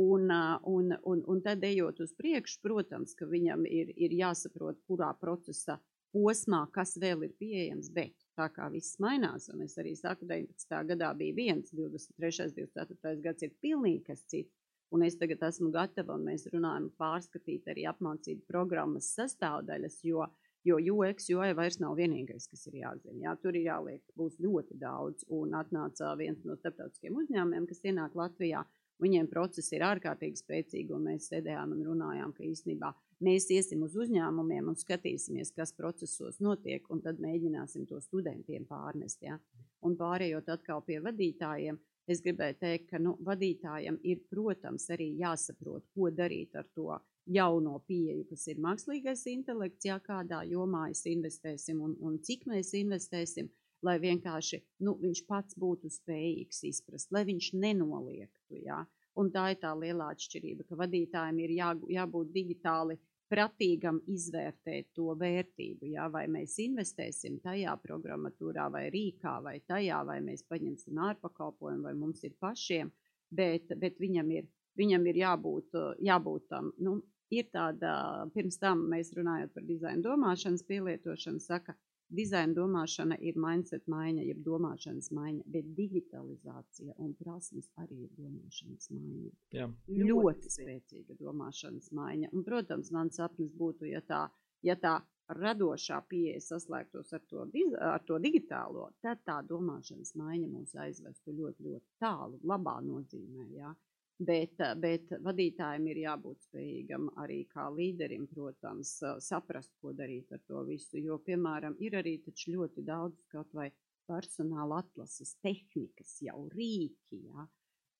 Un, un, un, un tad ejot uz priekšu, protams, ka viņam ir, ir jāsaprot, kurā procesa posmā, kas vēl ir pieejams, bet tā kā viss mainās, un es arī saku, 19. gadā bija viens, 23. 24. gads ir pilnīgi kas cits, un es tagad esmu gatava, un mēs runājam pārskatīt arī apmācību programmas sastāvdaļas, jo, jo UX, UI vairs nav vienīgais, kas ir jāzina, jā, tur ir jāliek, būs ļoti daudz, un atnāca viens no starptautiskiem uzņēmumiem, kas ienāk Latvijā, viņiem procesi ir ārkārtīgi spēcīgi, un mēs sēdējām un runājām, ka īstenībā mēs iesim uz uzņēmumiem un skatīsimies, kas procesos notiek, un tad mēģināsim to studentiem pārnest. Ja? Un pārējot atkal pie vadītājiem, es gribēju teikt, ka nu, vadītājam ir, protams, arī jāsaprot, ko darīt ar to jauno pieeju, kas ir mākslīgais intelekts, ja kādā jomā mēs investēsim un, un cik mēs investēsim, lai vienkārši nu, viņš pats būtu spējīgs izprast, lai viņš nenoliektu. Ja? Un tā ir tā lielā atšķirība, ka vadītājiem ir jā, jābūt digitāli pratīgam izvērtēt to vērtību. Jā, vai mēs investēsim tajā programmatūrā, vai rīkā, vai tajā, vai mēs paņemsim ārpakalpojumu, vai mums ir pašiem, bet, bet viņam, ir, viņam ir jābūt, jābūt tam. Nu, ir tāda, pirms tam mēs runājot par dizaina domāšanas pielietošanu, saka, dizaina domāšana ir mindset maiņa, jeb domāšanas maiņa, bet digitalizācija un prasmes arī ir domāšanas maiņa. Jā. Ļoti spēcīga domāšanas maiņa. Un, protams, mans sapnis būtu, ja tā, ja tā radošā pieeja saslēgtos ar to, ar to digitālo, tad tā domāšanas maiņa mūs aizvestu ļoti, ļoti tālu, labā nozīmē. Jā. Bet, eh, bet vadītājiem ir jābūt spējīgam arī kā līderim, protams, eh, saprast, ko darīt ar to visu. Jo, piemēram, ir arī ļoti daudz kaut vai personāla atlases tehnikas, jau rīki, ja,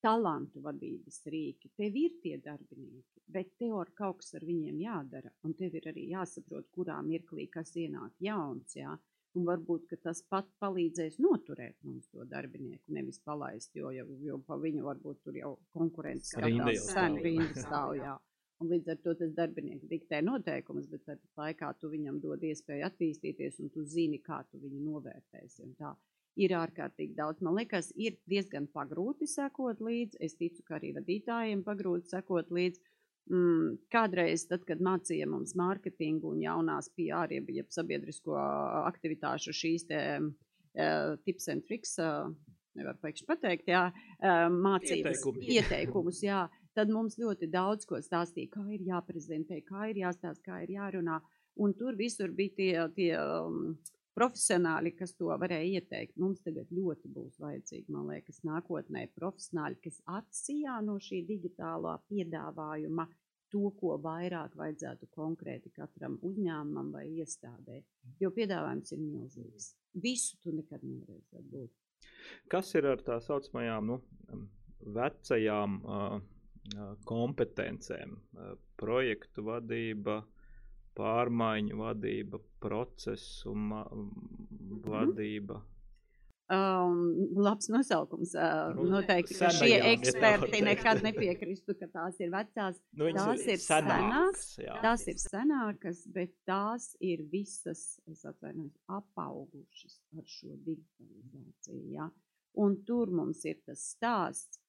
talantu vadības rīki. Tev ir tie darbinieki, bet tev ir kaut kas ar viņiem jādara. Un tev ir arī jāsaprot, kurā mirklī kas ienāk jauns. Jā. Un varbūt tas pat palīdzēs noturēt mums to darbinieku, nevis palaist, jo, jo, jo pa viņu varbūt tur jau konkurence skatās sen rinda stāv. Jā. Un līdz ar to tas darbinieks diktē noteikumus, bet tāpat laikā tu viņam dod iespēju attīstīties, un tu zini, kā tu viņu novērtēsi. Un tā ir ārkārtīgi daudz. Man liekas, ir diezgan pagrūti sekot līdzi. Es ticu, ka arī vadītājiem pagrūti sekot līdzi. Mm, kādreiz, tad, kad mācīja mums mārketingu un jaunās PR, jeb sabiedrisko aktivitāšu šīs te uh, tips and tricks, uh, nevar pēkšņi pateikt, jā, uh, mācības Ieteikumi. ieteikumus, jā, tad mums ļoti daudz ko stāstīja, kā ir jāprezentē, kā ir jāstāst, kā ir jārunā. Un tur visur bija tie, tie um, profesionāļi, kas to varēja ieteikt. Mums tagad ļoti būs vajadzīgi, man liekas, nākotnē profesionāļi, kas atsijā no šī digitālā piedāvājuma to, ko vairāk vajadzētu konkrēti katram uzņēmumam vai iestādē. Jo piedāvājums ir milzīgs. Visu tu nekad nevarēsi atbūt. Kas ir ar tā saucamajām nu, vecajām uh, kompetencēm? Uh, projektu vadība, pārmaiņu vadība, procesu vadība. Um, labs nosaukums. Uh, Nu, noteikti, senajām, šie eksperti teikt. nekad nepiekristu, ka tās ir vecās. Nu, Tās ir senākas, jā. Tās ir senākas, bet tās ir visas, es atvainojos, apaugušas ar šo digitalizāciju. Ja? Un tur mums ir tas stāsts.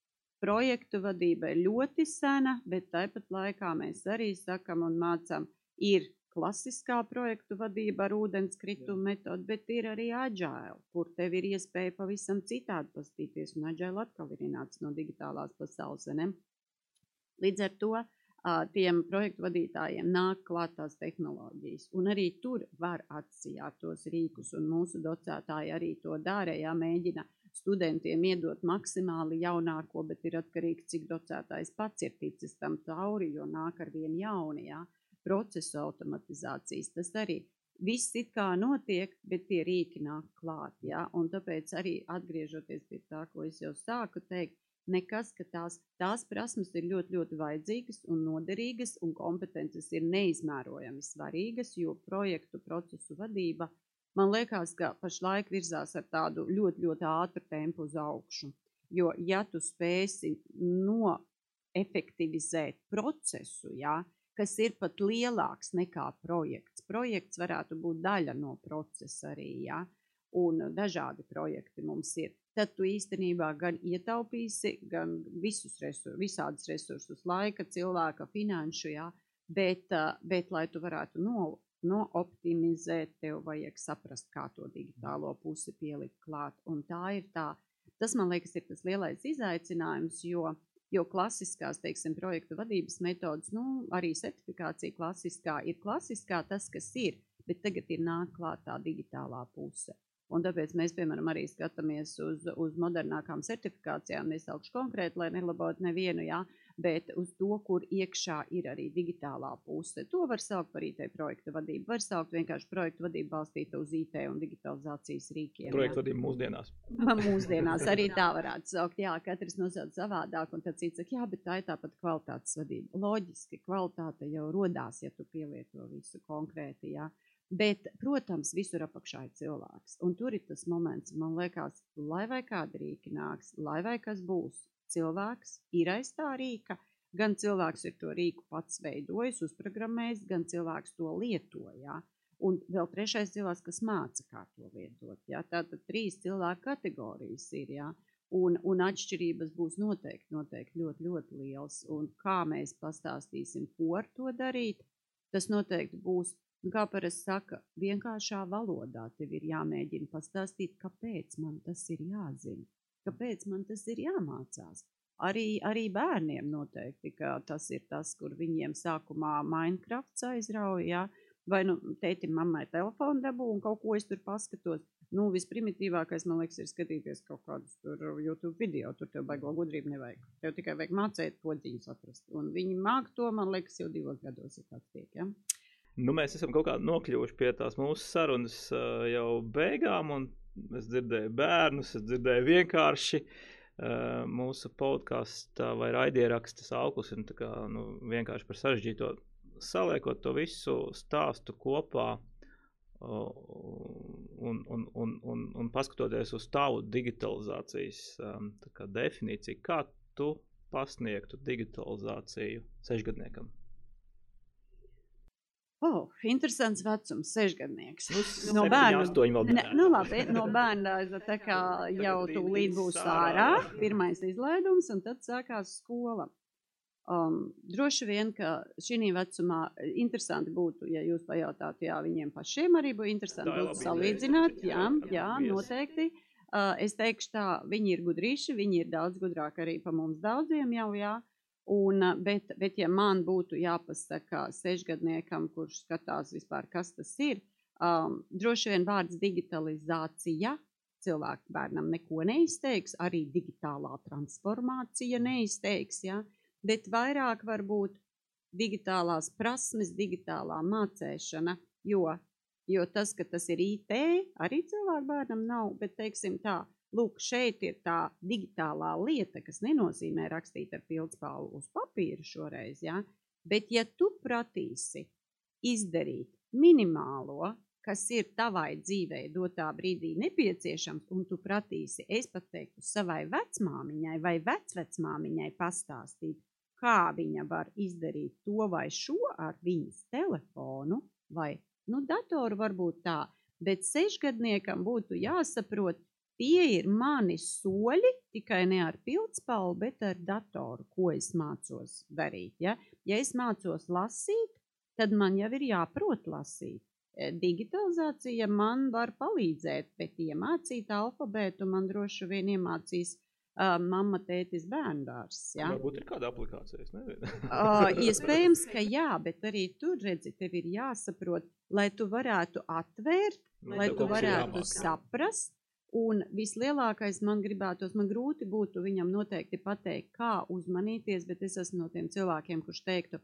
Projektu vadība ir ļoti sena, bet tāpat laikā mēs arī sakam un mācām, ir klasiskā projektu vadība ar ūdenskritumu metodu, bet ir arī agile, kur tev ir iespēja pavisam citādi pastīties, un agile atkal ir ienācis no digitālās pasaules, ne? Līdz ar to tiem projektu vadītājiem nāk klāt tās tehnoloģijas, un arī tur var atsijāt tos rīkus, un mūsu docētāji arī to dara, ja mēģina studentiem iedot maksimāli jaunāko, bet ir atkarīgs, cik docētājs pats ir ticis tam cauri, jo nāk ar vien jauni, jā, procesu automatizācijas. Tas arī viss it kā notiek, bet tie rīki nāk klāt, jā, un tāpēc arī atgriežoties pie tā, ko es jau sāku teikt, nekas, ka tās, tās prasmes ir ļoti, ļoti vajadzīgas un noderīgas, un kompetences ir neizmērojami svarīgas, jo projektu procesu vadība, man liekas, ka pašlaik virzās ar tādu ļoti, ļoti ātru tempu uz augšu. Jo, ja tu spēsi noefektivizēt procesu, jā, kas ir pat lielāks nekā projekts, projekts varētu būt daļa no procesa arī, jā, un dažādi projekti mums ir, tad tu īstenībā gan ietaupīsi, gan visus resursus, visādus resursus, laika, cilvēka, finanšu, jā, bet, ā, bet lai tu varētu no, nooptimizēt, tev vajag saprast, kā to digitālo pusi pielikt klāt, un tā ir tā, tas man liekas ir tas lielais izaicinājums, jo, jo klasiskās, teiksim, projektu vadības metodas, nu, arī certifikācija klasiskā ir klasiskā tas, kas ir, bet tagad ir nāk klāt tā digitālā puse. Un tāpēc mēs, piemēram, arī skatāmies uz, uz modernākām certifikācijām. Nesaukšu konkrēti, lai nelabotu nevienu, jā, bet uz to, kur iekšā ir arī digitālā puse. To var saukt par IT projektu vadību. Var saukt vienkārši projektu vadību balstītu uz IT un digitalizācijas rīkiem. Projektu vadība mūsdienās. Mūsdienās arī tā varētu saukt. Jā, katrs nosauc savādāk, un tad cits saka, jā, bet tā ir tāpat kvalitātes vadība. Loģiski, kvalitāte jau rodās, ja tu pielieto visu konkrēti. Jā. Bet, protams, visur apakšā ir cilvēks. Un tur ir tas moments, man liekas, lai vai kāda rīka nāks, lai vai kas būs, cilvēks ir aiz tā rīka. Gan cilvēks ir to rīku pats veidojis, uzprogrammējis, gan cilvēks to lieto. Jā. Un vēl trešais cilvēks, kas māca, kā to lietot. Jā. Tātad trīs cilvēku kategorijas ir. Jā. Un, un atšķirības būs noteikti, noteikti ļoti, ļoti liels. Un kā mēs pastāstīsim, ko ar to darīt, tas noteikti būs. Un kā parasti saka, vienkāršā valodā tev ir jāmēģina pastāstīt, kāpēc man tas ir jāzina, kāpēc man tas ir jāmācās. Arī, arī bērniem noteikti, tas ir tas, kur viņiem sākumā Minecraft aizrauja, jā, vai nu tētim mammai telefonu dabū un kaut ko es tur paskatos. Nu, visprimitīvākais, man liekas, ir skatīties kaut kādus YouTube video, tur tev baigo gudrību nevajag. Tev tikai vajag mācīt podziņus atrast. Un viņi māk to, man liekas, jau divos gados ir tāds tiek, ja? Nu, mēs esam kaut kā nokļuvuši pie tās mūsu sarunas jau beigām, un es dzirdēju bērnus, es dzirdēju vienkārši mūsu podkāstu vai raidierakstu sauklis ir kā, nu, vienkārši par sarežģīto. Saliekot to visu stāstu kopā un, un, un, un, un paskatoties uz tavu digitalizācijas um, kā definīciju, kā tu pasniegtu digitalizāciju sešgadniekam? Oh, interesants vecums, sešgadnieks. Nu, no bērna astoņi vēl ne, nu, labi, no bērna tā kā jau tūlīt būs ārā, pirmais izlaidums, un tad sākās skola. Um, droši vien, ka šī vecumā interesanti būtu, ja jūs pajautātu, jā, viņiem pašiem arī būtu interesanti būtu salīdzināt, jā, jā, noteikti. Uh, es teikšu tā, viņi ir gudrīši, viņi ir daudz gudrāki arī pa mums daudziem jau, jā. Un, bet, bet, ja man būtu jāpasaka sešgadniekam, kurš skatās vispār, kas tas ir, um, droši vien vārds digitalizācija cilvēku bērnam neko neizteiks, arī digitālā transformācija neizteiks, ja? bet vairāk varbūt digitālās prasmes, digitālā mācēšana, jo, jo tas, ka tas ir IT, arī cilvēku bērnam nav, bet teiksim tā, Lūk, šeit ir tā digitālā lieta, kas nenozīmē rakstīt ar pildspālu uz papīra šoreiz, ja? bet ja tu pratīsi izdarīt minimālo, kas ir tavai dzīvei dotā brīdī nepieciešams, un tu pratīsi, es pat teiktu, savai vecmāmiņai vai vecvecmāmiņai pastāstīt, kā viņa var izdarīt to vai šo ar viņas telefonu vai, nu, datoru varbūt tā, bet sešgadniekam būtu jāsaprot, Tie ir mani soļi, tikai ne ar pildspalvu, bet ar datoru, ko es mācos darīt. Ja, ja es mācos lasīt, tad man jau ir jāprot lasīt. E, digitalizācija man var palīdzēt, bet iemācīt alfabētu man droši vien iemācīs uh, mamma, tētis, bērndārs. Ja? Varbūt ir kāda aplikācija, uh, iespējams, ka jā, bet arī tur, redzi, tev ir jāsaprot, lai tu varētu atvērt, ne, lai tu varētu saprast, Un vislielākais man gribētos, man grūti būtu viņam noteikti pateikt, kā uzmanīties, bet es esmu no tiem cilvēkiem, kurš teiktu,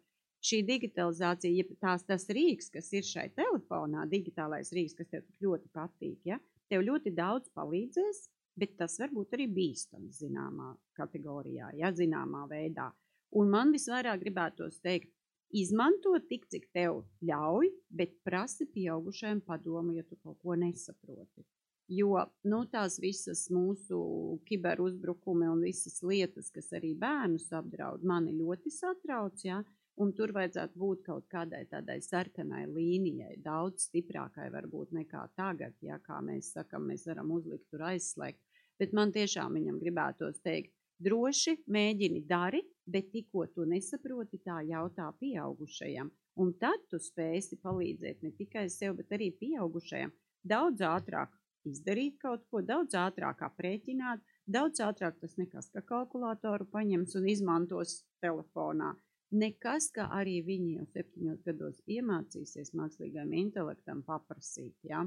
šī digitalizācija, ja tās tas rīks, kas ir šai telefonā, digitālais rīks, kas tev ļoti patīk, ja, tev ļoti daudz palīdzēs, bet tas var būt arī bīstams zināmā kategorijā, ja, zināmā veidā. Un man visvairāk gribētos teikt, izmanto tik, cik tev ļauj, bet prasi pieaugušajiem padomu, ja tu kaut ko nesaproti. Jo nu, tās visas mūsu kiberuzbrukumi un visas lietas, kas arī bērnus apdraud, mani ļoti satrauc. Ja? Un tur vajadzētu būt kaut kādai tādai sarkanai līnijai, daudz stiprākai varbūt nekā tagad, ja kā mēs sakām, mēs varam uzlikt tur aizslēgt. Bet man tiešām viņam gribētos teikt, droši mēģini dari, bet tikko tu nesaproti, tā jautā pieaugušajam. Un tad tu spēsi palīdzēt ne tikai sev, bet arī pieaugušajam daudz ātrāk izdarīt kaut ko daudz ātrāk, aprēķināt, daudz ātrāk tas nekas, ka kalkulātoru paņems un izmantos telefonā. Nekas, ka arī viņi jau septiņos gados iemācīsies mākslīgam intelektam paprasīt. Ja?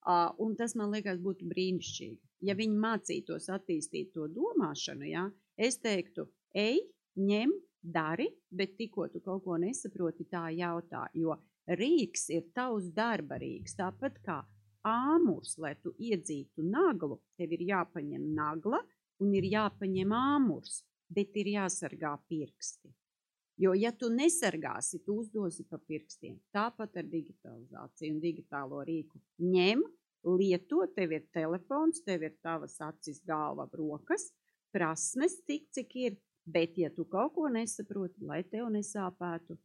Uh, un tas man liekas būtu brīnišķīgi. Ja viņi mācītos attīstīt to domāšanu, ja? es teiktu, ej, ņem, dari, bet tikko tu kaut ko nesaproti, tā jautā, jo rīks ir tavs darba rīks, tāpat kā āmurs, lai tu iedzītu naglu, tev ir jāpaņem nagla un ir jāpaņem āmurs, bet ir jāsargā pirksti. Jo, ja tu nesargāsi, tu uzdosi pa pirkstiem. Tāpat ar digitalizāciju un digitālo rīku. Ņem, lieto, tev ir telefons, tev ir tavas acis, galva, rokas, prasmes, cik, cik ir. Bet, ja tu kaut ko nesaproti, lai tev nesāpētu,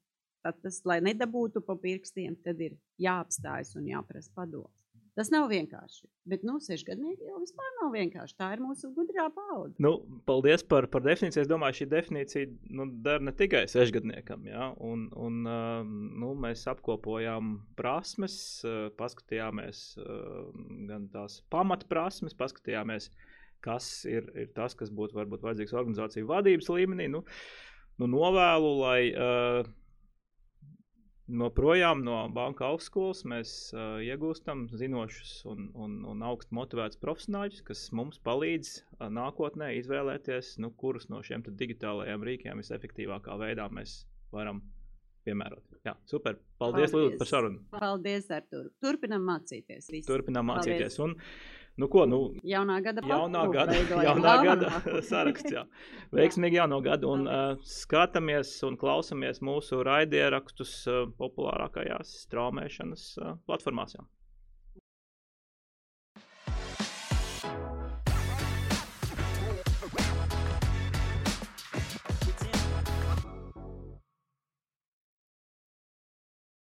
tad tas, lai nedabūtu pa pirkstiem, tad ir jāapstājas un jāprasa padoms. Tas nav vienkārši. Bet, nu, sešgadnieki jau vispār nav vienkārši. Tā ir mūsu gudrā paudze. Nu, paldies par, par definīciju. Es domāju, šī definīcija nu, der ne tikai sešgadniekam. Ja? Un, un, uh, nu, mēs apkopojām prasmes, uh, paskatījāmies uh, gan tās pamatprasmes, paskatījāmies, kas ir, ir tas, kas būtu varbūt vajadzīgs organizāciju vadības līmenī. Nu, nu, novēlu, lai. Uh, no projām no banka augstskolas mēs uh, iegūstam zinošus un, un, un augstu motivētus profesionāļus, kas mums palīdz uh, nākotnē izvēlēties, nu, kurus no šiem digitālajiem rīkiem visefektīvākā veidā mēs varam piemērot. Jā, super. Paldies, Paldies. Lūdzu, par sarunu. Paldies, Artur. Turpinam mācīties. Visi. Turpinam mācīties. Paldies. Un, Nu, ko, nu, jaunā gada jaunā gada, jaunā gada saraksts. Jā. Veiksmīgi jauno gadu un uh, skatāmies un klausamies mūsu raidierakstus uh, populārākajās straumēšanas uh, platformās. Jā.